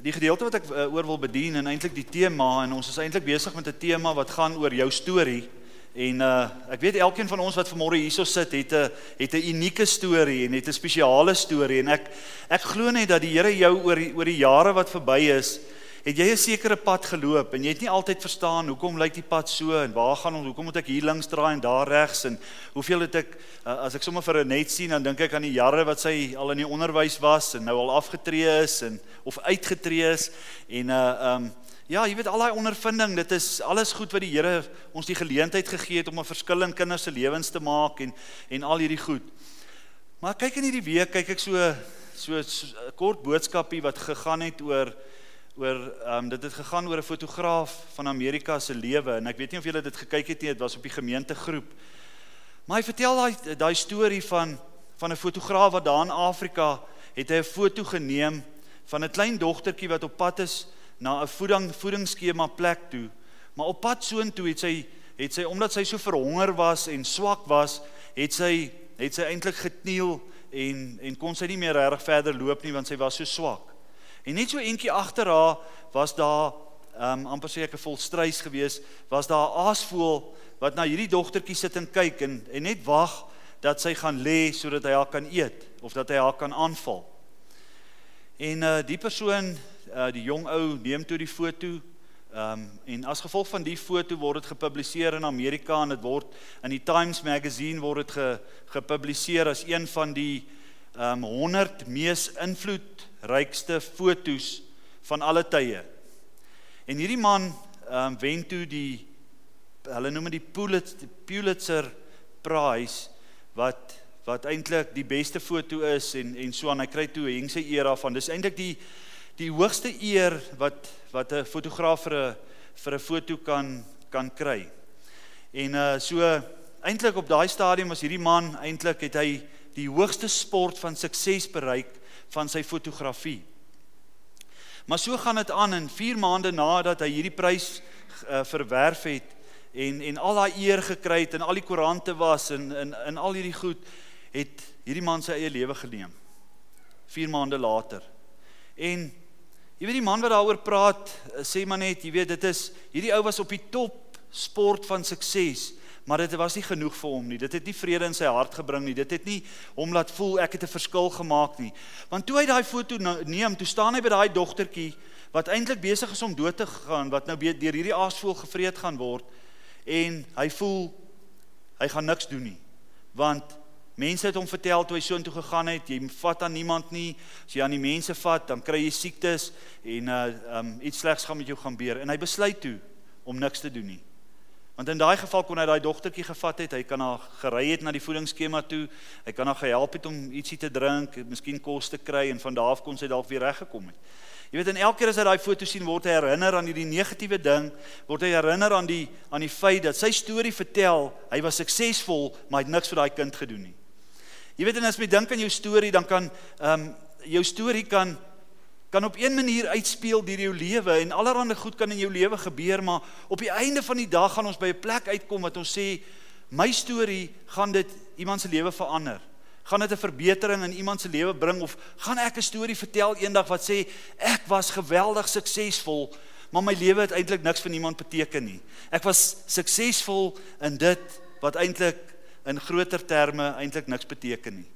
die gedeelte wat ek uh, oor wil bedien en eintlik die tema en ons is eintlik besig met 'n tema wat gaan oor jou storie. En uh ek weet elkeen van ons wat vanmôre hierso sit het 'n het 'n unieke storie en het 'n spesiale storie en ek ek glo net dat die Here jou oor die, oor die jare wat verby is het jy 'n sekere pad geloop en jy het nie altyd verstaan hoekom lyk die pad so en waar gaan ons? Hoekom moet ek hier links draai en daar regs? En hoeveel het ek uh, as ek sommer vir 'n net sien dan dink ek aan die jare wat sy al in die onderwys was en nou al afgetree is en of uitgetree is. En uh um ja, jy weet al daai ondervinding, dit is alles goed wat die Here ons die geleentheid gegee het om 'n verskil in kinders se lewens te maak en en al hierdie goed. Maar kyk in hierdie week, kyk ek so so 'n kort boodskapie wat gegaan het oor oor ehm um, dit het gegaan oor 'n fotograaf van Amerika se lewe en ek weet nie of julle dit gekyk het nie, dit was op die gemeentegroep. Maar hy vertel daai daai storie van van 'n fotograaf wat daar in Afrika het hy 'n foto geneem van 'n klein dogtertjie wat op pad is na 'n voeding voedingsskema plek toe. Maar op pad soontoe het sy het sy omdat sy so verhonger was en swak was, het sy het sy eintlik gekniel en en kon sy nie meer reg verder loop nie want sy was so swak. En net so eentjie agter haar was daar um amper sê ek 'n volstruis gewees, was daar 'n aasvoël wat na hierdie dogtertjie sit en kyk en en net wag dat sy gaan lê sodat hy haar kan eet of dat hy haar kan aanval. En uh die persoon, uh die jong ou neem toe die foto Um en as gevolg van die foto word dit gepubliseer in Amerika en dit word in die Times Magazine word dit ge, gepubliseer as een van die um 100 mees invloed rykste fotos van alle tye. En hierdie man ehm um, wen toe die hulle noem dit die Pulitzer, Pulitzer Prize wat wat eintlik die beste foto is en en so aan hy kry toe heng sy eer af van. Dis eintlik die die hoogste eer wat wat 'n fotograaf vir 'n vir 'n foto kan kan kry. En uh so eintlik op daai stadium was hierdie man eintlik het hy die hoogste sport van sukses bereik van sy fotografie. Maar so gaan dit aan en 4 maande nadat hy hierdie prys uh, verwerf het en en al daai eer gekry het en al die koerante was en in in al hierdie goed het hierdie man sy eie lewe geneem. 4 maande later. En jy weet die man wat daaroor praat, eh, sê maar net, jy weet dit is hierdie ou was op die top sport van sukses maar dit was nie genoeg vir hom nie. Dit het nie vrede in sy hart gebring nie. Dit het nie hom laat voel ek het 'n verskil gemaak nie. Want toe hy daai foto nou neem, toe staan hy by daai dogtertjie wat eintlik besig is om dood te gaan, wat nou deur hierdie aasvoël gevreet gaan word en hy voel hy gaan niks doen nie. Want mense het hom vertel toe hy soontoe gegaan het, jy vat aan niemand nie. As jy aan die mense vat, dan kry jy siektes en uh um iets slegs gaan met jou gaan gebeur en hy besluit toe om niks te doen nie. Want in daai geval kon hy daai dogtertjie gevat het, hy kan haar gery het na die voedingsskema toe, hy kan haar gehelp het om ietsie te drink, miskien kos te kry en van daar af kon sy dalk weer reggekom het. Jy weet en elke keer as hy daai foto sien, word hy herinner aan hierdie negatiewe ding, word hy herinner aan die aan die feit dat sy storie vertel, hy was suksesvol, maar hy het niks vir daai kind gedoen nie. Jy weet en as jy dink aan jou storie, dan kan ehm um, jou storie kan kan op een manier uitspeel deur jou lewe en allerlei goed kan in jou lewe gebeur, maar op die einde van die dag gaan ons by 'n plek uitkom wat ons sê my storie gaan dit iemand se lewe verander. Gaan dit 'n verbetering in iemand se lewe bring of gaan ek 'n storie vertel eendag wat sê ek was geweldig suksesvol, maar my lewe het eintlik niks vir niemand beteken nie. Ek was suksesvol in dit wat eintlik in groter terme eintlik niks beteken nie.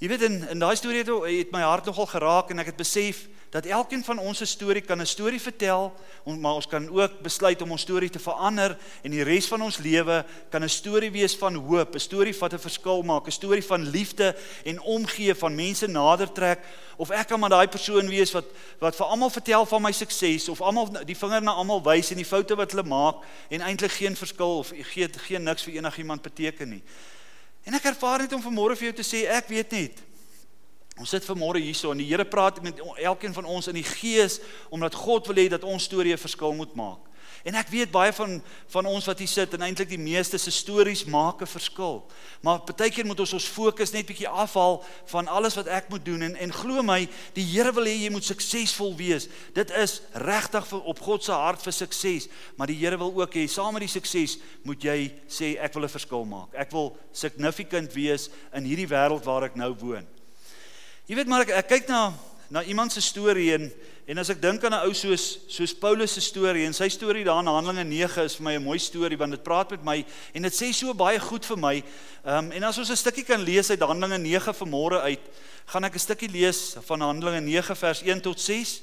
Jy weet in in daai storie het, het my hart nogal geraak en ek het besef dat elkeen van ons 'n storie kan 'n storie vertel, maar ons kan ook besluit om ons storie te verander en die res van ons lewe kan 'n storie wees van hoop, 'n storie wat 'n verskil maak, 'n storie van liefde en omgee van mense nader trek of ek kan maar daai persoon wees wat wat vir almal vertel van my sukses of almal die vinger na almal wys en die foute wat hulle maak en eintlik geen verskil of gee geen niks vir enigiemand beteken nie. En ek ervaar net om vanmôre vir jou te sê ek weet net. Ons sit vanmôre hierso en die Here praat met elkeen van ons in die gees omdat God wil hê dat ons storie 'n verskil moet maak. En ek weet baie van van ons wat hier sit en eintlik die meeste se stories maak 'n verskil. Maar partykeer moet ons ons fokus net bietjie afhaal van alles wat ek moet doen en en glo my, die Here wil hê jy moet suksesvol wees. Dit is regtig vir op God se hart vir sukses, maar die Here wil ook hê saam met die sukses moet jy sê ek wil 'n verskil maak. Ek wil significant wees in hierdie wêreld waar ek nou woon. Jy weet maar ek, ek kyk na na iemand se storie en en as ek dink aan 'n ou soos soos Paulus se storie en sy storie daar in Handelinge 9 is vir my 'n mooi storie want dit praat met my en dit sê so baie goed vir my. Ehm um, en as ons 'n stukkie kan lees uit Handelinge 9 vanmôre uit, gaan ek 'n stukkie lees van Handelinge 9 vers 1 tot 6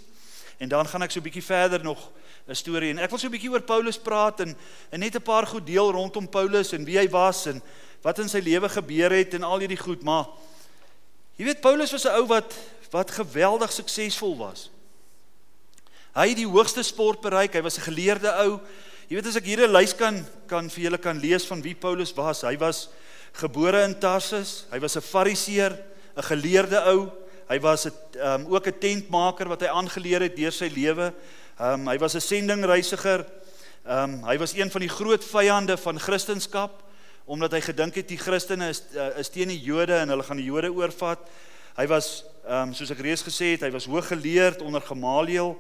en dan gaan ek so 'n bietjie verder nog 'n storie en ek wil so 'n bietjie oor Paulus praat en, en net 'n paar goed deel rondom Paulus en wie hy was en wat in sy lewe gebeur het en al hierdie goed, maar jy weet Paulus was 'n ou wat wat geweldig suksesvol was. Hy het die hoogste sport bereik, hy was 'n geleerde ou. Jy weet as ek hier 'n lys kan kan vir julle kan lees van wie Paulus was. Hy was gebore in Tarsus, hy was 'n fariseer, 'n geleerde ou. Hy was 'n um, ook 'n tentmaker wat hy aangeleer het deur sy lewe. Um, hy was 'n sendingreisiger. Um, hy was een van die groot vyande van Christendom omdat hy gedink het die Christene is uh, is teen die Jode en hulle gaan die Jode oorvat. Hy was ehm um, soos ek reeds gesê het, hy was hooggeleerd onder Gamaliel.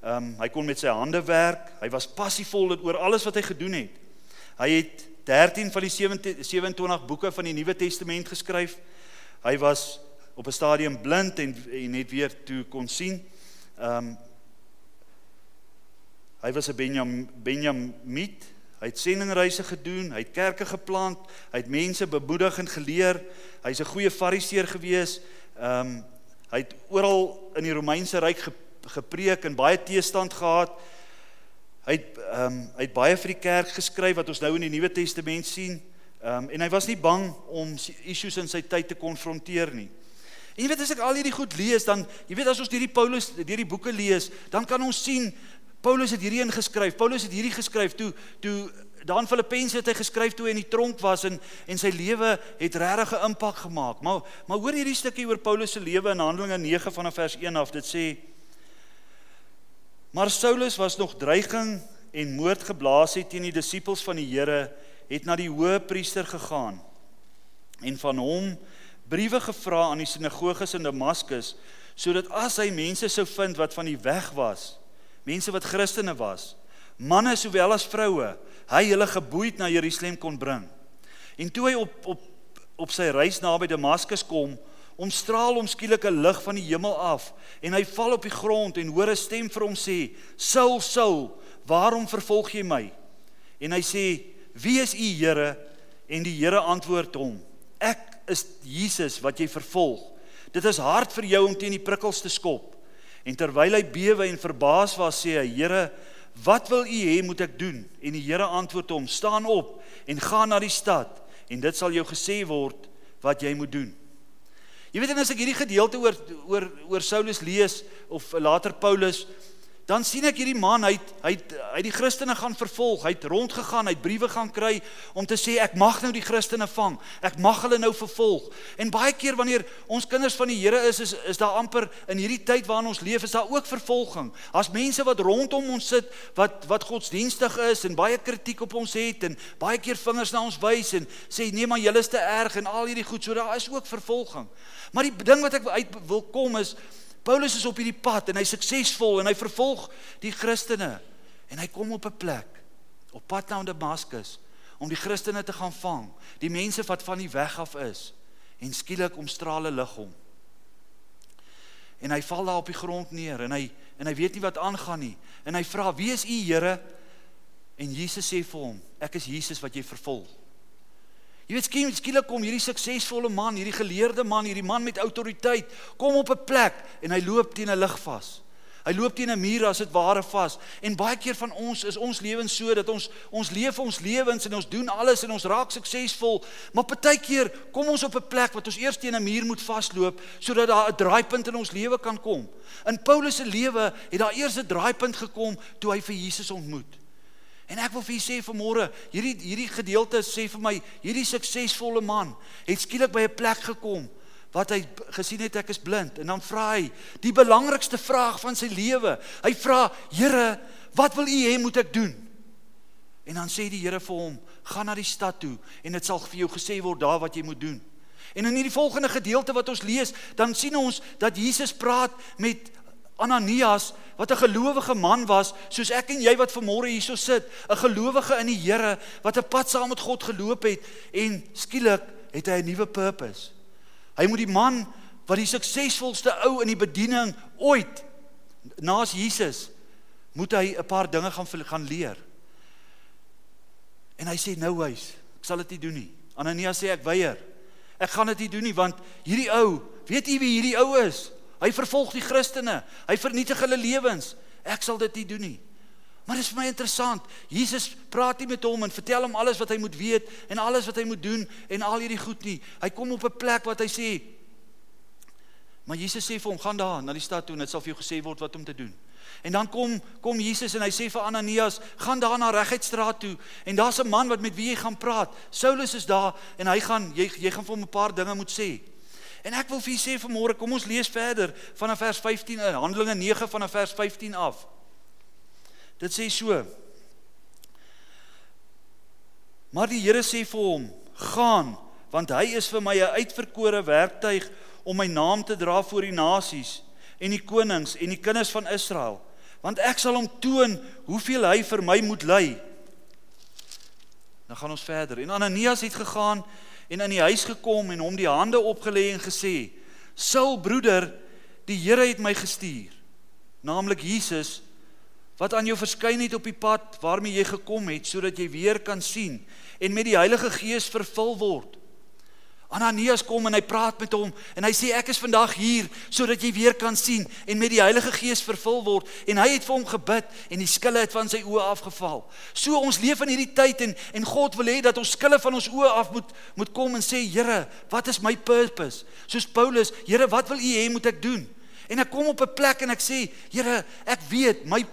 Ehm um, hy kon met sy hande werk. Hy was passievol oor alles wat hy gedoen het. Hy het 13 van die 27 boeke van die Nuwe Testament geskryf. Hy was op 'n stadium blind en en net weer toe kon sien. Ehm um, hy was 'n Benjam Benjamit. Hy het sendingreise gedoen, hy het kerke geplant, hy het mense bemoedig en geleer. Hy's 'n goeie fariseer gewees. Ehm um, hy het oral in die Romeinse ryk gepreek en baie teestand gehad. Hy het ehm um, hy het baie vir die kerk geskryf wat ons nou in die Nuwe Testament sien. Ehm um, en hy was nie bang om issues in sy tyd te konfronteer nie. En jy weet as ek al hierdie goed lees dan jy weet as ons hierdie Paulus hierdie boeke lees, dan kan ons sien Paulus het hierdie ingeskryf. Paulus het hierdie geskryf toe toe daan Filippense het hy geskryf toe hy in die tronk was en en sy lewe het regtig 'n impak gemaak. Maar maar hoor hierdie stukkie oor Paulus se lewe in Handelinge 9 vanaf vers 1 af. Dit sê Maar Saulus was nog dreiging en moord geblaas het teen die disippels van die Here, het na die hoë priester gegaan en van hom briewe gevra aan die sinagoges in Damaskus sodat as hy mense sou vind wat van die weg was, mense wat Christene was, manne sowel as vroue, hy hulle geboeid na Jerusalem kon bring. En toe hy op op op sy reis naby Damaskus kom, omstraal hom skielik 'n lig van die hemel af en hy val op die grond en hoor 'n stem vir hom sê: "Saul, Saul, waarom vervolg jy my?" En hy sê: "Wie is u, Here?" En die Here antwoord hom: "Ek is Jesus wat jy vervolg. Dit is hard vir jou om teen die prikkels te skop. En terwyl hy bewe en verbaas was, sê hy: "Here, wat wil U hê moet ek doen?" En die Here antwoord hom: "Staan op en gaan na die stad en dit sal jou gesê word wat jy moet doen." Jy weet en as ek hierdie gedeelte oor oor oor Saulus lees of later Paulus, dan sien ek hierdie man hy hy hy die Christene gaan vervolg. Hy het rondgegaan, hy het briewe gaan kry om te sê ek mag nou die Christene vang. Ek mag hulle nou vervolg. En baie keer wanneer ons kinders van die Here is, is is daar amper in hierdie tyd waarin ons leef, is daar ook vervolging. As mense wat rondom ons sit wat wat godsdienstig is en baie kritiek op ons het en baie keer vingers na ons wys en sê nee maar julle is te erg en al hierdie goed, so daar is ook vervolging. Maar die ding wat ek uit wil kom is Paulus is op hierdie pad en hy's suksesvol en hy vervolg die Christene en hy kom op 'n plek op pad na Damaskus om die Christene te gaan vang, die mense wat van die weg af is en skielik omstrale lig hom. En hy val daar op die grond neer en hy en hy weet nie wat aangaan nie en hy vra wie is u Here? En Jesus sê vir hom ek is Jesus wat jy vervolg. Jy weet skielik skielik kom hierdie suksesvolle man, hierdie geleerde man, hierdie man met autoriteit, kom op 'n plek en hy loop teen 'n lig vas. Hy loop teen 'n muur as dit ware vas. En baie keer van ons is ons lewens so dat ons ons leef ons lewens en ons doen alles en ons raak suksesvol, maar partykeer kom ons op 'n plek wat ons eers teen 'n muur moet vasloop sodat daar 'n draaipunt in ons lewe kan kom. In Paulus se lewe het daar eers 'n draaipunt gekom toe hy vir Jesus ontmoet. En ek wil vir julle sê vanmôre, hierdie hierdie gedeelte sê vir my, hierdie suksesvolle man het skielik by 'n plek gekom wat hy gesien het ek is blind en dan vra hy die belangrikste vraag van sy lewe. Hy vra: "Here, wat wil U hê moet ek doen?" En dan sê die Here vir hom: "Gaan na die stad toe en dit sal vir jou gesê word daar wat jy moet doen." En in hierdie volgende gedeelte wat ons lees, dan sien ons dat Jesus praat met Ananias wat 'n gelowige man was soos ek en jy wat vanmôre hierso sit, 'n gelowige in die Here wat 'n pad saam met God geloop het en skielik het hy 'n nuwe purpose. Hy moet die man wat die suksesvolste ou in die bediening ooit naas Jesus moet hy 'n paar dinge gaan gaan leer. En hy sê nou wys, ek sal dit nie doen nie. Ananias sê ek weier. Ek gaan dit nie doen nie want hierdie ou, weet u wie hierdie ou is? Hy vervolg die Christene. Hy vernietig hulle lewens. Ek sal dit nie doen nie. Maar dit is vir my interessant. Jesus praat nie met hom en vertel hom alles wat hy moet weet en alles wat hy moet doen en al hierdie goed nie. Hy kom op 'n plek wat hy sê Maar Jesus sê vir hom: "Gaan daar na die stad toe en dit sal vir jou gesê word wat om te doen." En dan kom kom Jesus en hy sê vir Ananias: "Gaan daar na Reguitstraat toe en daar's 'n man wat met wie jy gaan praat. Saulus is daar en hy gaan jy jy gaan vir hom 'n paar dinge moet sê." En ek wil vir julle sê vanmôre, kom ons lees verder vanaf vers 15 in Handelinge 9 vanaf vers 15 af. Dit sê so: Maar die Here sê vir hom: "Gaan, want hy is vir my 'n uitverkore werktuig om my naam te dra voor die nasies en die konings en die kinders van Israel want ek sal hom toon hoeveel hy vir my moet ly dan gaan ons verder en Ananias het gegaan en in die huis gekom en hom die hande opgelê en gesê Saul broeder die Here het my gestuur naamlik Jesus wat aan jou verskyn het op die pad waarmee jy gekom het sodat jy weer kan sien en met die Heilige Gees vervul word Ananias kom en hy praat met hom en hy sê ek is vandag hier sodat jy weer kan sien en met die Heilige Gees vervul word en hy het vir hom gebid en die skille het van sy oë afgeval. So ons leef in hierdie tyd en en God wil hê dat ons skille van ons oë af moet moet kom en sê Here, wat is my purpose? Soos Paulus, Here, wat wil U hê moet ek doen? En ek kom op 'n plek en ek sê, Here, ek weet my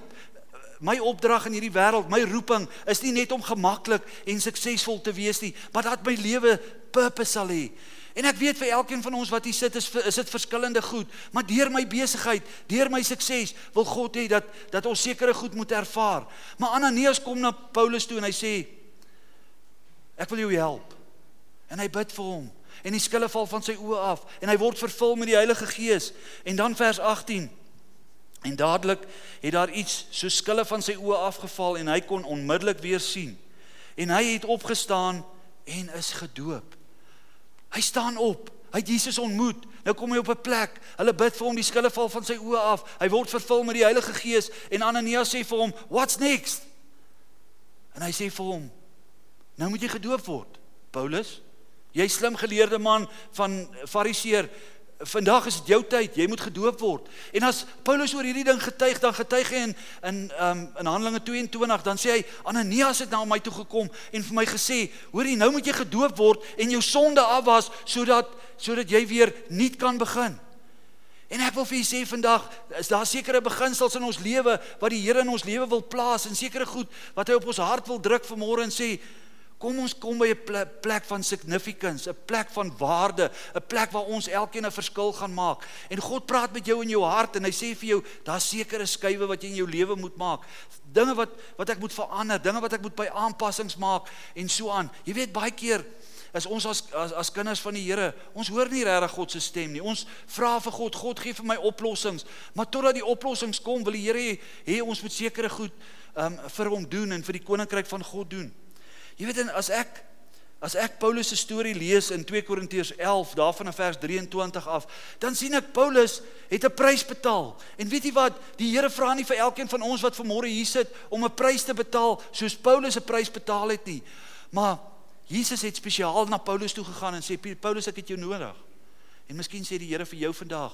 my opdrag in hierdie wêreld, my roeping is nie net om gemaklik en suksesvol te wees nie, maar dat my lewe purpose sal hê. En ek weet vir elkeen van ons wat hier sit is is dit verskillende goed, maar deur my besigheid, deur my sukses wil God hê dat dat ons sekere goed moet ervaar. Maar Ananias kom na Paulus toe en hy sê ek wil jou help. En hy bid vir hom en die skille val van sy oë af en hy word vervul met die Heilige Gees. En dan vers 18 En dadelik het daar iets so skille van sy oë afgeval en hy kon onmiddellik weer sien. En hy het opgestaan en is gedoop. Hy staan op. Hy het Jesus ontmoet. Nou kom hy op 'n plek. Hulle bid vir hom, die skille val van sy oë af. Hy word vervul met die Heilige Gees en Ananias sê vir hom, "What's next?" En hy sê vir hom, "Nou moet jy gedoop word, Paulus. Jy slim geleerde man van Fariseer, vandag is dit jou tyd, jy moet gedoop word. En as Paulus oor hierdie ding getuig, dan getuig hy in in um, in Handelinge 22, dan sê hy Ananias het na my toe gekom en vir my gesê, hoorie, nou moet jy gedoop word en jou sonde afwas sodat sodat jy weer nuut kan begin. En ek wil vir julle sê vandag, is daar sekere beginsels in ons lewe wat die Here in ons lewe wil plaas en sekere goed wat hy op ons hart wil druk vanmôre en sê Kom ons kom by 'n plek van significance, 'n plek van waarde, 'n plek waar ons elkeen 'n verskil gaan maak. En God praat met jou in jou hart en hy sê vir jou, daar's sekere skuwe wat jy in jou lewe moet maak. Dinge wat wat ek moet verander, dinge wat ek moet by aanpassings maak en so aan. Jy weet baie keer is ons as as, as kinders van die Here, ons hoor nie regtig God se stem nie. Ons vra vir God, God gee vir my oplossings, maar totdat die oplossings kom, wil die Here hê, ons moet sekere goed um, vir hom doen en vir die koninkryk van God doen. Jy weet as ek as ek Paulus se storie lees in 2 Korintiërs 11 daarvan in vers 23 af, dan sien ek Paulus het 'n prys betaal. En weet jy wat? Die Here vra nie vir elkeen van ons wat vanmôre hier sit om 'n prys te betaal soos Paulus 'n prys betaal het nie. Maar Jesus het spesiaal na Paulus toe gegaan en sê Paulus ek het jou nodig. En miskien sê die Here vir jou vandag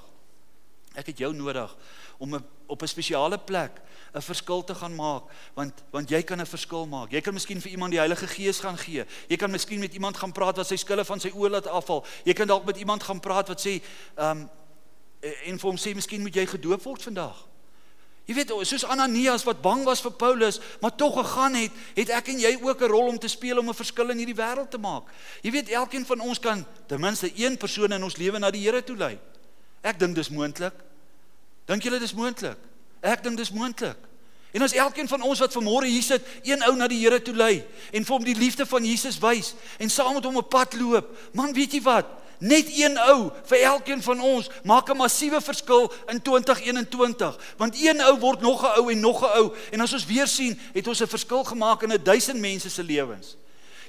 ek het jou nodig om op 'n spesiale plek 'n verskil te gaan maak want want jy kan 'n verskil maak. Jy kan miskien vir iemand die Heilige Gees gaan gee. Jy kan miskien met iemand gaan praat wat sy skille van sy oë laat afval. Jy kan dalk met iemand gaan praat wat sê ehm um, en vir hom sê miskien moet jy gedoop word vandag. Jy weet soos Ananias wat bang was vir Paulus, maar tog gegaan het, het ek en jy ook 'n rol om te speel om 'n verskil in hierdie wêreld te maak. Jy weet elkeen van ons kan ten minste een persoon in ons lewe na die Here toe lei. Ek dink dis moontlik. Dink julle dis moontlik? Ek dink dis moontlik. En as elkeen van ons wat vanmôre hier sit, een ou na die Here toe lei en vir hom die liefde van Jesus wys en saam met hom 'n pad loop, man, weet jy wat? Net een ou vir elkeen van ons maak 'n massiewe verskil in 2021, want een ou word nog 'n ou en nog 'n ou en as ons weer sien, het ons 'n verskil gemaak in 'n duisend mense se lewens.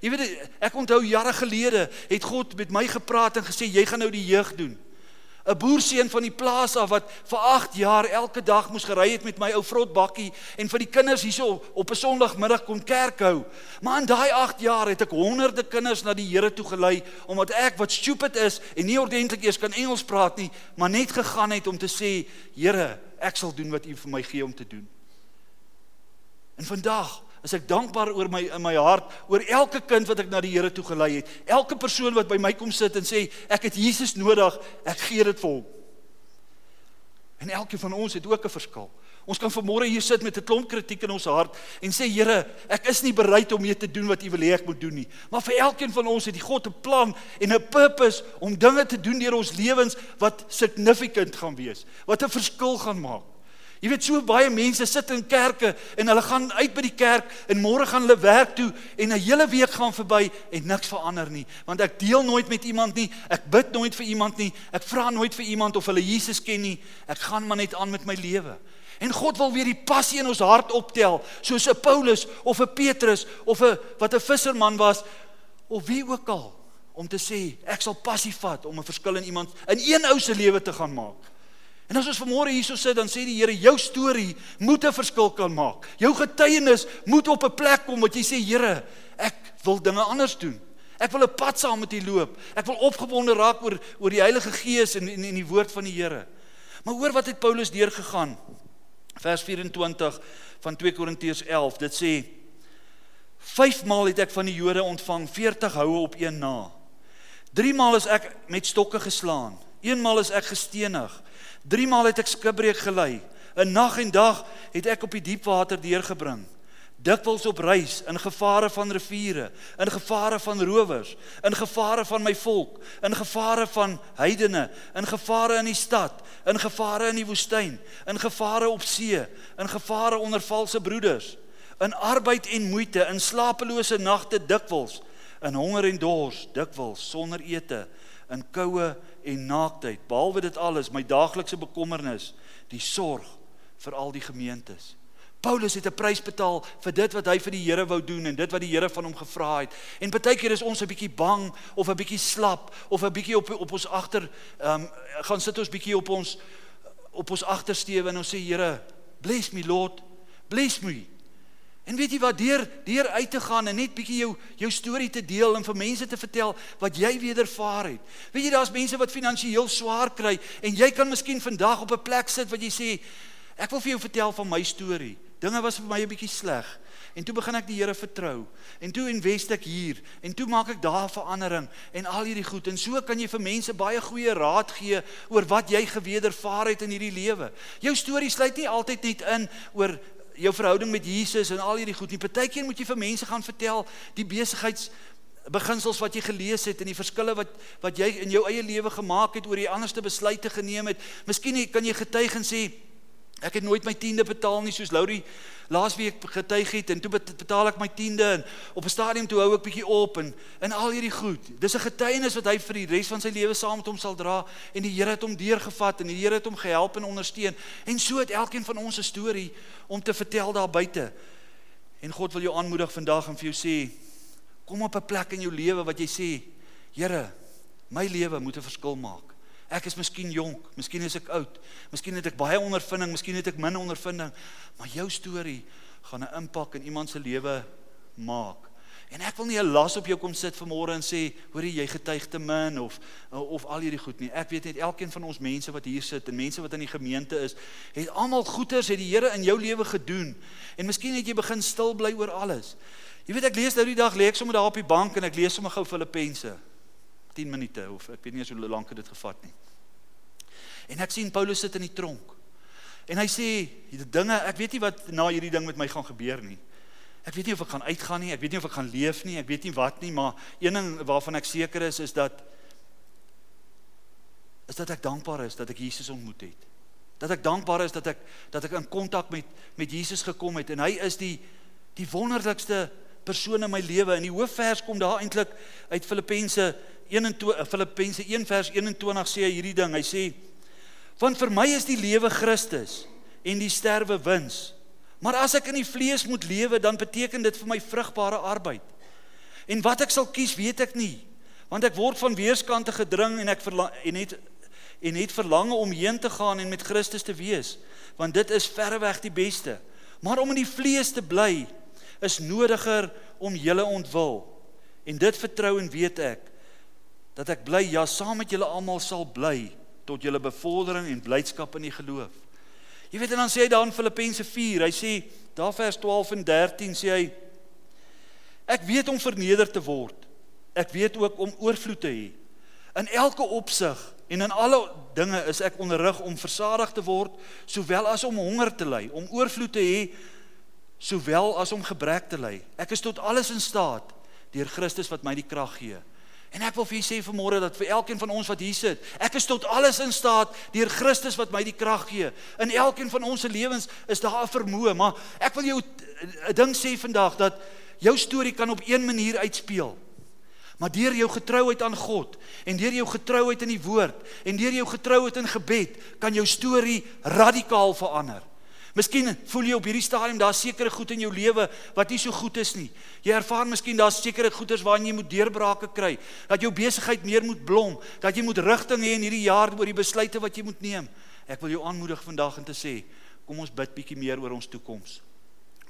Jy weet ek onthou jare gelede het God met my gepraat en gesê jy gaan nou die jeug doen. 'n Boerseun van die plaas af wat vir 8 jaar elke dag moes gery het met my ou vrotbakkie en vir die kinders hierso op 'n Sondagmiddag kom kerk hou. Maar in daai 8 jaar het ek honderde kinders na die Here toe gelei omdat ek wat stupid is en nie ordentlik eers kan Engels praat nie, maar net gegaan het om te sê, Here, ek sal doen wat U vir my gee om te doen. En vandag is ek dankbaar oor my in my hart oor elke kind wat ek na die Here toe gelei het. Elke persoon wat by my kom sit en sê ek het Jesus nodig, ek gee dit vir hom. En elkeen van ons het ook 'n verskil. Ons kan vanmôre hier sit met 'n klomp kritiek in ons hart en sê Here, ek is nie bereid om mee te doen wat U wil hê ek moet doen nie. Maar vir elkeen van ons het die God 'n plan en 'n purpose om dinge te doen deur ons lewens wat significant gaan wees, wat 'n verskil gaan maak. Jy weet so baie mense sit in kerke en hulle gaan uit by die kerk en môre gaan hulle werk toe en 'n hele week gaan verby en niks verander nie. Want ek deel nooit met iemand nie ek bid nooit vir iemand nie ek vra nooit vir iemand of hulle Jesus ken nie. Ek gaan maar net aan met my lewe. En God wil weer die passie in ons hart optel soos 'n Paulus of 'n Petrus of 'n wat 'n visserman was of wie ook al om te sê ek sal passie vat om 'n verskil in iemand in een ou se lewe te gaan maak En as ons vanmôre hierso sit, dan sê die Here, jou storie moet 'n verskil kan maak. Jou getuienis moet op 'n plek kom wat jy sê, Here, ek wil dinge anders doen. Ek wil 'n pad saam met U loop. Ek wil opgewonde raak oor oor die Heilige Gees en en, en die woord van die Here. Maar hoor wat het Paulus deurgegaan? Vers 24 van 2 Korintiërs 11. Dit sê: "Vyfmaal het ek van die Jode ontvang 40 houe op een na. Driemaal is ek met stokke geslaan. Eenmaal is ek gestenig." Drie maal het ek skipbreek gelei. 'n Nag en dag het ek op die diep water deurgebring. Dikwels op reis in gevare van riviere, in gevare van rowers, in gevare van my volk, in gevare van heidene, in gevare in die stad, in gevare in die woestyn, in gevare op see, in gevare onder valse broeders, in arbeid en moeite, in slapelose nagte dikwels, in honger en dors dikwels sonder ete, in koue en naaktheid. Behalwe dit alles, my daaglikse bekommernis, die sorg vir al die gemeentes. Paulus het 'n prys betaal vir dit wat hy vir die Here wou doen en dit wat die Here van hom gevra het. En baie keer is ons 'n bietjie bang of 'n bietjie slap of 'n bietjie op op ons agter ehm um, gaan sit ons bietjie op ons op ons agtersteewe en ons sê Here, bless me Lord, bless me. En weet jy wat deur deur uit te gaan en net bietjie jou jou storie te deel en vir mense te vertel wat jy wedervaar het. Weet jy daar's mense wat finansiëel swaar kry en jy kan miskien vandag op 'n plek sit wat jy sê ek wil vir jou vertel van my storie. Dinge was vir my 'n bietjie sleg. En toe begin ek die Here vertrou. En toe invest ek hier en toe maak ek daar verandering en al hierdie goed. En so kan jy vir mense baie goeie raad gee oor wat jy gewedervaar het in hierdie lewe. Jou storie sluit nie altyd net in oor jou verhouding met Jesus en al hierdie goed nie. Partykeer moet jy vir mense gaan vertel die besigheids beginsels wat jy gelees het en die verskille wat wat jy in jou eie lewe gemaak het oor die anderste besluite geneem het. Miskien kan jy getuig en sê ek het nooit my tiende betaal nie soos Laurie laasweek getuig het en toe betaal ek my tiende en op 'n stadium toe hou ek bietjie op en in al hierdie goed. Dis 'n getuienis wat hy vir die res van sy lewe saam met hom sal dra en die Here het hom deurgevat en die Here het hom gehelp en ondersteun. En so het elkeen van ons 'n storie om te vertel daar buite. En God wil jou aanmoedig vandag en vir jou sê kom op 'n plek in jou lewe wat jy sê Here, my lewe moet 'n verskil maak. Ek is miskien jonk, miskien is ek oud, miskien het ek baie ondervinding, miskien het ek min ondervinding, maar jou storie gaan 'n impak in iemand se lewe maak. En ek wil nie 'n las op jou kom sit vanmôre en sê, hoor jy getuig te min of of al hierdie goed nie. Ek weet net elkeen van ons mense wat hier sit en mense wat in die gemeente is, het almal goeders het die Here in jou lewe gedoen. En miskien het jy begin stil bly oor alles. Jy weet ek lees nou die dag lê ek sommer daar op die bank en ek lees sommer gou Filippense. 10 minute of ek weet nie hoe lank dit gevat nie. En ek sien Paulus sit in die tronk. En hy sê die dinge, ek weet nie wat na hierdie ding met my gaan gebeur nie. Ek weet nie of ek gaan uitgaan nie, ek weet nie of ek gaan leef nie, ek weet nie wat nie, maar een ding waarvan ek seker is is dat is dat ek dankbaar is dat ek Jesus ontmoet het. Dat ek dankbaar is dat ek dat ek in kontak met met Jesus gekom het en hy is die die wonderlikste persoon in my lewe. In die hoofvers kom daar eintlik uit Filippense 21 eh, Filippense 1 vers 21 sê hy hierdie ding. Hy sê: "Want vir my is die lewe Christus en die sterwe wins. Maar as ek in die vlees moet lewe, dan beteken dit vir my vrugbare arbeid. En wat ek sal kies, weet ek nie, want ek word van weerskante gedring en ek en het en het verlange om heen te gaan en met Christus te wees, want dit is verreweg die beste. Maar om in die vlees te bly is nodiger om julle ontwil. En dit vertrou en weet ek dat ek bly ja saam met julle almal sal bly tot julle bevordering en blydskap in die geloof. Jy weet en dan sê hy daar in Filippense 4, hy sê daar vers 12 en 13 sê hy ek weet om verneder te word. Ek weet ook om oorvloed te hê. In elke opsig en in alle dinge is ek onderrig om versadig te word, sowel as om honger te ly, om oorvloed te hê, sowel as om gebrek te ly. Ek is tot alles in staat deur Christus wat my die krag gee. En ek wil vir julle sê vanmôre dat vir elkeen van ons wat hier sit, ek is tot alles in staat deur Christus wat my die krag gee. In elkeen van ons se lewens is daar 'n vermoë, maar ek wil jou 'n ding sê vandag dat jou storie kan op een manier uitspeel. Maar deur jou getrouheid aan God en deur jou getrouheid in die woord en deur jou getrouheid in gebed kan jou storie radikaal verander. Miskien voel jy op hierdie stadium daar sekere goed in jou lewe wat nie so goed is nie. Jy ervaar miskien daar sekere goeders waarin jy moet deurbrake kry, dat jou besigheid meer moet blom, dat jy moet rigting hê in hierdie jaar oor die besluite wat jy moet neem. Ek wil jou aanmoedig vandag om te sê, kom ons bid bietjie meer oor ons toekoms.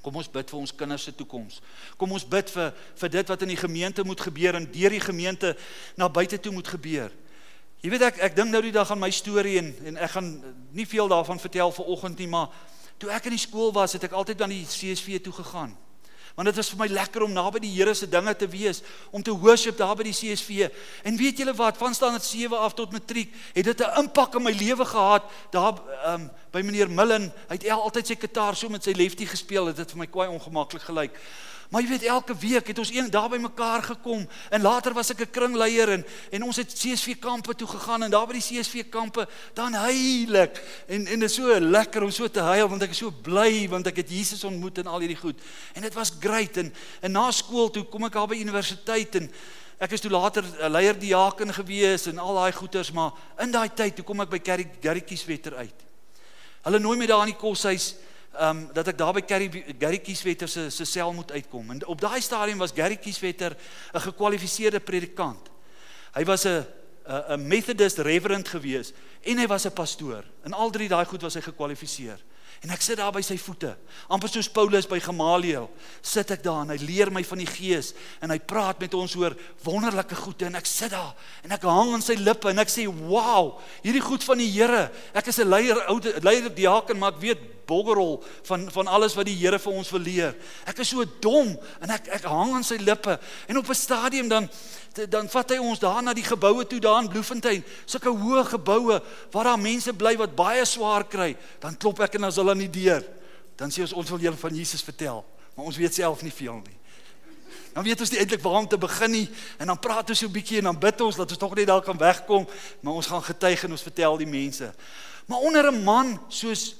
Kom ons bid vir ons kinders se toekoms. Kom ons bid vir vir dit wat in die gemeente moet gebeur en deur die gemeente na buite toe moet gebeur. Jy weet ek ek dink nou die dag aan my storie en en ek gaan nie veel daarvan vertel vir oggend nie, maar Toe ek in die skool was, het ek altyd aan die CSV toe gegaan. Want dit was vir my lekker om naby die Here se dinge te wees, om te worship daar by die CSV. En weet julle wat, van standaard 7 af tot matriek, het dit 'n impak in my lewe gehad. Daar um, by meneer Millen, hy het altyd sy kitaar so met sy lefty gespeel, dit het vir my kwai ongemaklik gelyk. Maar jy weet elke week het ons een daar by mekaar gekom en later was ek 'n kringleier en en ons het CSV kampe toe gegaan en daar by die CSV kampe dan heilig en en dit is so lekker om so te huil want ek is so bly want ek het Jesus ontmoet en al hierdie goed. En dit was great en en na skool toe kom ek daar by universiteit en ek is toe later 'n leier diaken gewees en al daai goeters maar in daai tyd toe kom ek by Gary Gary Kieswetter uit. Hulle nooi my daar in die koshuis um, dat ek daar by Gary Gary Kieswetter se se sel moet uitkom. En op daai stadium was Gary Kieswetter 'n gekwalifiseerde predikant. Hy was 'n 'n Methodist reverend gewees en hy was 'n pastoor. In al drie daai goed was hy gekwalifiseer. En ek sit daar by sy voete, amper soos Paulus by Gamaliel, sit ek daar en hy leer my van die Gees en hy praat met ons oor wonderlike goede en ek sit daar en ek hang aan sy lippe en ek sê, "Wow, hierdie goed van die Here. Ek is 'n leier, oude leier diaken, maar ek weet boggerol van van alles wat die Here vir ons wil leer. Ek is so dom en ek ek hang aan sy lippe en op 'n stadium dan dan vat hy ons daar na die geboue toe daar in Bloemfontein, sulke hoë geboue waar daar mense bly wat baie swaar kry. Dan klop ek en is hulle aan die deur. Dan sê ons ons wil julle van Jesus vertel, maar ons weet self nie veel nie. Dan weet ons nie eintlik waar om te begin nie en dan praat ons so 'n bietjie en dan bid ons dat ons tog net daar kan wegkom, maar ons gaan getuig en ons vertel die mense. Maar onder 'n man soos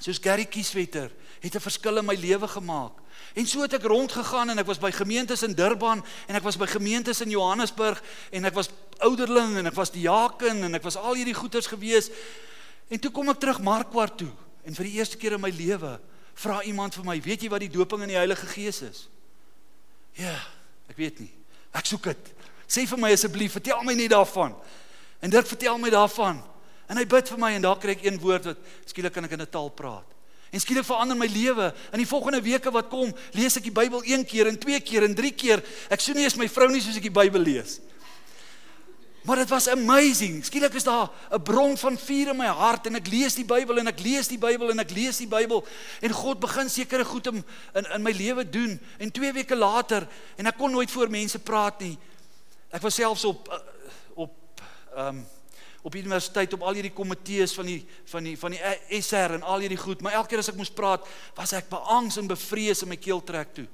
soos Gary Kieswetter het 'n verskil in my lewe gemaak. En so het ek rondgegaan en ek was by gemeentes in Durban en ek was by gemeentes in Johannesburg en ek was ouderling en ek was diaken en ek was al hierdie goeters gewees. En toe kom ek terug Markwart toe en vir die eerste keer in my lewe vra iemand vir my, "Weet jy wat die doping in die Heilige Gees is?" Ja, ek weet nie. Ek soek dit. Sê vir my asseblief, vertel my net daarvan. En dit vertel my daarvan. En hy bid vir my en daar kry ek een woord wat skielik kan ek in 'n taal praat. En skielik verander my lewe. In die volgende weke wat kom, lees ek die Bybel een keer en twee keer en drie keer. Ek sou nie eens my vrou nie soos ek die Bybel lees. Maar dit was amazing. Skielik is daar 'n bron van vuur in my hart en ek lees die Bybel en ek lees die Bybel en ek lees die Bybel en God begin sekere goed in in, in my lewe doen. En 2 weke later en ek kon nooit voor mense praat nie. Ek was selfs op eh, op ehm um, op die universiteit op al hierdie komitees van die van die van die SR en al hierdie goed, maar elke keer as ek moes praat, was ek beangs en bevrees in my keel trek toe.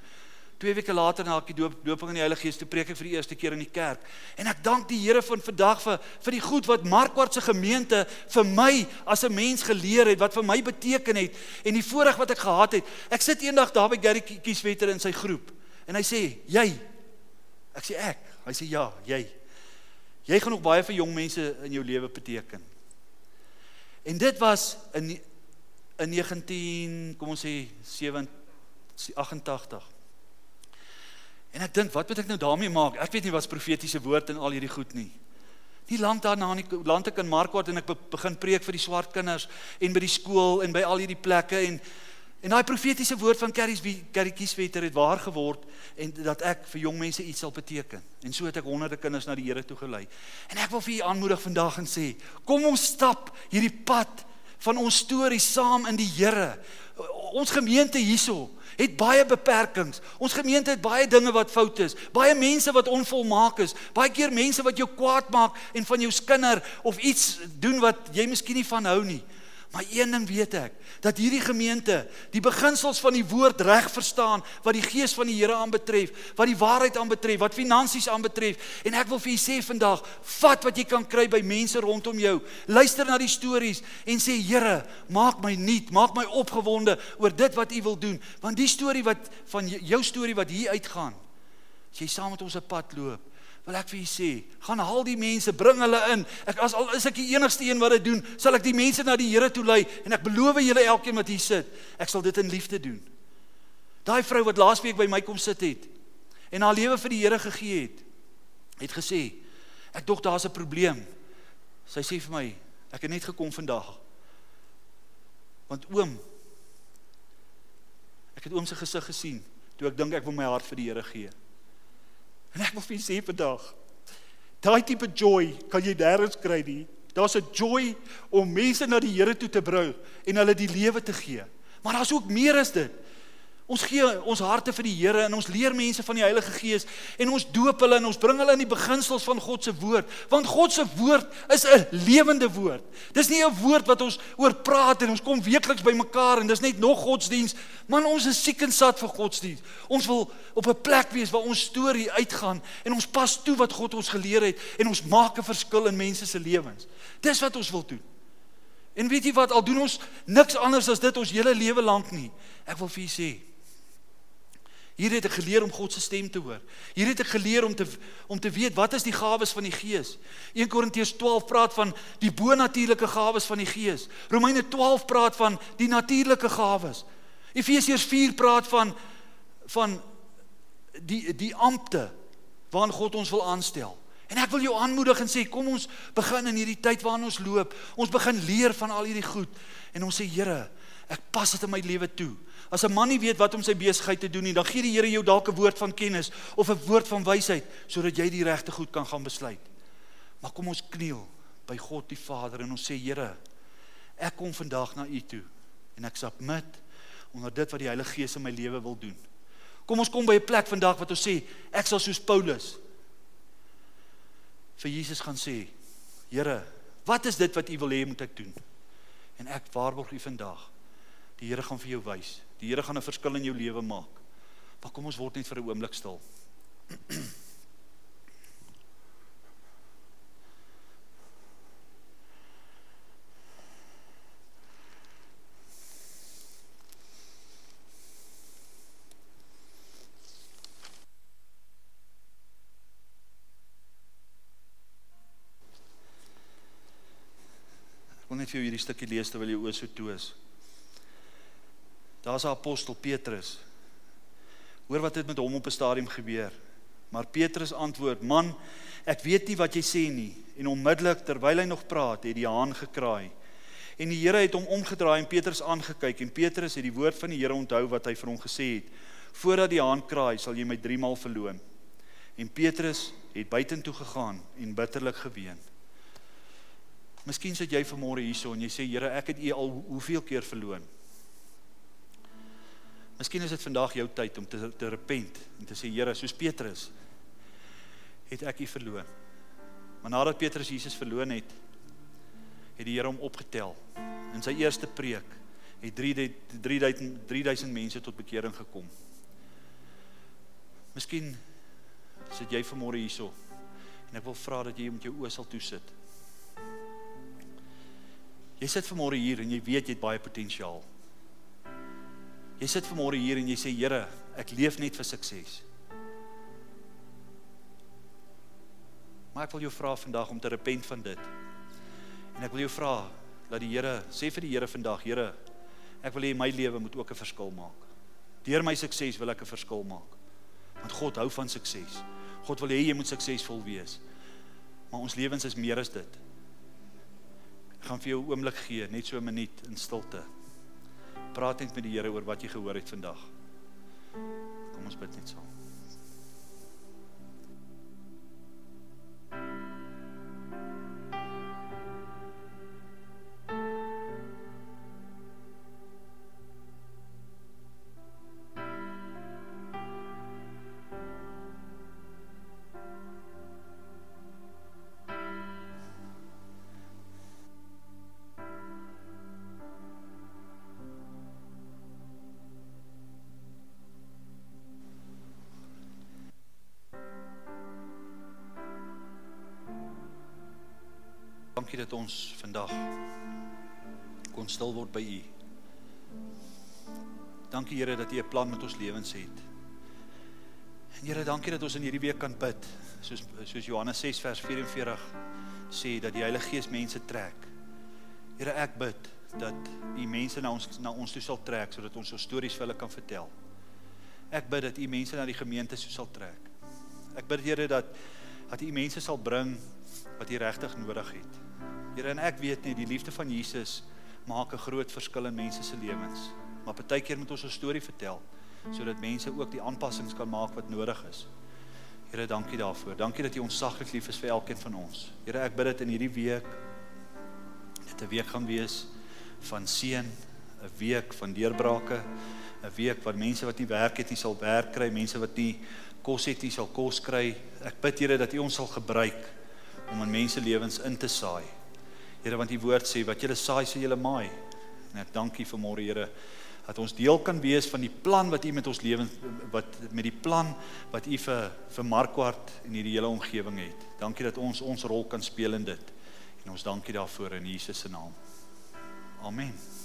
Twee weke later na ek die doop, dooping in die Heilige Gees toe preek ek vir die eerste keer in die kerk. En ek dank die Here van vandag vir vir die goed wat Markwart se gemeente vir my as 'n mens geleer het, wat vir my beteken het en die voorreg wat ek gehad het. Ek sit eendag daar by Gary Kieswetter in sy groep en hy sê, "Jy." Ek sê ek. Hy sê, "Ja, jy." Jy gaan nog baie vir jong mense in jou lewe beteken. En dit was in in 19, kom ons sê 87. En ek dink, wat moet ek nou daarmee maak? Ek weet nie wat's profetiese woord en al hierdie goed nie. Nie lank daarna in die land ek in Markwart en ek begin preek vir die swart kinders en by die skool en by al hierdie plekke en en daai profetiese woord van wie Kerrietjies Wetter het waar geword en dat ek vir jong mense iets sal beteken. En so het ek honderde kinders na die Here toe gelei. En ek wil vir u aanmoedig vandag en sê, kom ons stap hierdie pad van ons storie saam in die Here. Ons gemeente hierso het baie beperkings. Ons gemeente het baie dinge wat fout is. Baie mense wat onvolmaak is. Baie keer mense wat jou kwaad maak en van jou skinder of iets doen wat jy miskien nie van hou nie. Maar een ding weet ek, dat hierdie gemeente die beginsels van die woord reg verstaan wat die gees van die Here aanbetref, wat die waarheid aanbetref, wat finansies aanbetref. En ek wil vir julle sê vandag, vat wat jy kan kry by mense rondom jou. Luister na die stories en sê Here, maak my nuut, maak my opgewonde oor dit wat U wil doen, want die storie wat van jou storie wat hier uitgaan, as jy saam met ons 'n pad loop, wil ek vir julle sê, gaan haal die mense, bring hulle in. Ek as al is ek die enigste een wat dit doen, sal ek die mense na die Here toe lei en ek beloof julle elkeen wat hier sit, ek sal dit in liefde doen. Daai vrou wat laasweek by my kom sit het en haar lewe vir die Here gegee het, het gesê, ek dog daar's 'n probleem. Sy sê vir my, ek het net gekom vandag. Want oom ek het oom se gesig gesien toe ek dink ek wil my hart vir die Here gee. En ek wil vir julle sê vandag, daai tipe joy kan jy nêrens kry nie. Daar's 'n joy om mense na die Here toe te bring en hulle die lewe te gee. Maar daar's ook meer as dit. Ons gee ons harte vir die Here en ons leer mense van die Heilige Gees en ons doop hulle en ons bring hulle in die beginsels van God se woord want God se woord is 'n lewende woord. Dis nie 'n woord wat ons oor praat en ons kom weekliks bymekaar en dis net nog godsdiens, man ons is siek en sat vir godsdiens. Ons wil op 'n plek wees waar ons storie uitgaan en ons pas toe wat God ons geleer het en ons maak 'n verskil in mense se lewens. Dis wat ons wil doen. En weet jy wat, al doen ons niks anders as dit ons hele lewe lank nie. Ek wil vir julle sê, Hier het ek geleer om God se stem te hoor. Hier het ek geleer om te om te weet wat is die gawes van die Gees. 1 Korintiërs 12 praat van die bonatuurlike gawes van die Gees. Romeine 12 praat van die natuurlike gawes. Efesiërs 4 praat van van die die ampte waarin God ons wil aanstel. En ek wil jou aanmoedig en sê kom ons begin in hierdie tyd waarin ons loop. Ons begin leer van al hierdie goed en ons sê Here, ek pas dit in my lewe toe. As 'n man nie weet wat om sy besigheid te doen nie, dan gee die Here jou dalk 'n woord van kennis of 'n woord van wysheid sodat jy die regte goed kan gaan besluit. Maar kom ons kniel by God die Vader en ons sê Here, ek kom vandag na U toe en ek submit onder dit wat die Heilige Gees in my lewe wil doen. Kom ons kom by 'n plek vandag wat ons sê ek sal soos Paulus vir Jesus gaan sê, Here, wat is dit wat U wil hê moet ek doen? En ek waarborg U vandag, die Here gaan vir jou wys. Die Here gaan 'n verskil in jou lewe maak. Maar kom ons word net vir 'n oomblik stil. Ek wil net vir jou hierdie stukkie lees terwyl jy oor so toe is. Daar's 'n apostel Petrus. Hoor wat het met hom op 'n stadium gebeur. Maar Petrus antwoord: "Man, ek weet nie wat jy sê nie." En onmiddellik terwyl hy nog praat, het die haan gekraai. En die Here het hom omgedraai en Petrus aangekyk en Petrus het die woord van die Here onthou wat hy vir hom gesê het: "Voordat die haan kraai, sal jy my 3 maal verloon." En Petrus het buitentoe gegaan en bitterlik geween. Miskien sit jy vanmôre hierso en jy sê Here, ek het U al hoeveel keer verloon? Miskien is dit vandag jou tyd om te te repent en te sê Here, soos Petrus het ek U verloon. Maar nadat Petrus Jesus verloon het, het die Here hom opgetel. In sy eerste preek het 3000 3000 3000 mense tot bekering gekom. Miskien sit jy vanmôre hierso en ek wil vra dat jy met jou oë sal toesit. Jy sit vanmôre hier en jy weet jy het baie potensiaal. Jy sit vanmôre hier en jy sê Here, ek leef net vir sukses. Maar ek wil jou vra vandag om te repent van dit. En ek wil jou vra dat die Here sê vir die Here vandag, Here, ek wil hê my lewe moet ook 'n verskil maak. Deur my sukses wil ek 'n verskil maak. Want God hou van sukses. God wil hê jy moet suksesvol wees. Maar ons lewens is meer as dit. Ek gaan vir jou 'n oomblik gee, net so 'n minuut in stilte. Praat net met die Here oor wat jy gehoor het vandag. Kom ons bid net saam. Dankie dat ons vandag kon stil word by U. Dankie Here dat U 'n plan met ons lewens het. En Here, dankie dat ons in hierdie week kan bid, soos soos Johannes 6 vers 44 sê dat die Heilige Gees mense trek. Here, ek bid dat U mense na ons na ons toe sal trek sodat ons ons stories vir hulle kan vertel. Ek bid dat U mense na die gemeente sou sal trek. Ek bid Here dat dat U mense sal bring wat U regtig nodig het. Here en ek weet net die liefde van Jesus maak 'n groot verskil in mense se lewens. Maar partykeer moet ons 'n storie vertel sodat mense ook die aanpassings kan maak wat nodig is. Here, dankie daarvoor. Dankie dat U ons saglik lief is vir elkeen van ons. Here, ek bid dit in hierdie week dit 'n week gaan wees van seën, 'n week van deurbrake, 'n week waar mense wat nie werk het nie sal werk kry, mense wat nie kos het nie sal kos kry. Ek bid Here dat U ons sal gebruik om in mense lewens in te saai. Here want die woord sê wat julle saai sal julle maai. En ek dank U vir môre Here dat ons deel kan wees van die plan wat U met ons lewens wat met die plan wat U vir vir Markwart en hierdie hele omgewing het. Dankie dat ons ons rol kan speel in dit. En ons dankie daarvoor in Jesus se naam. Amen.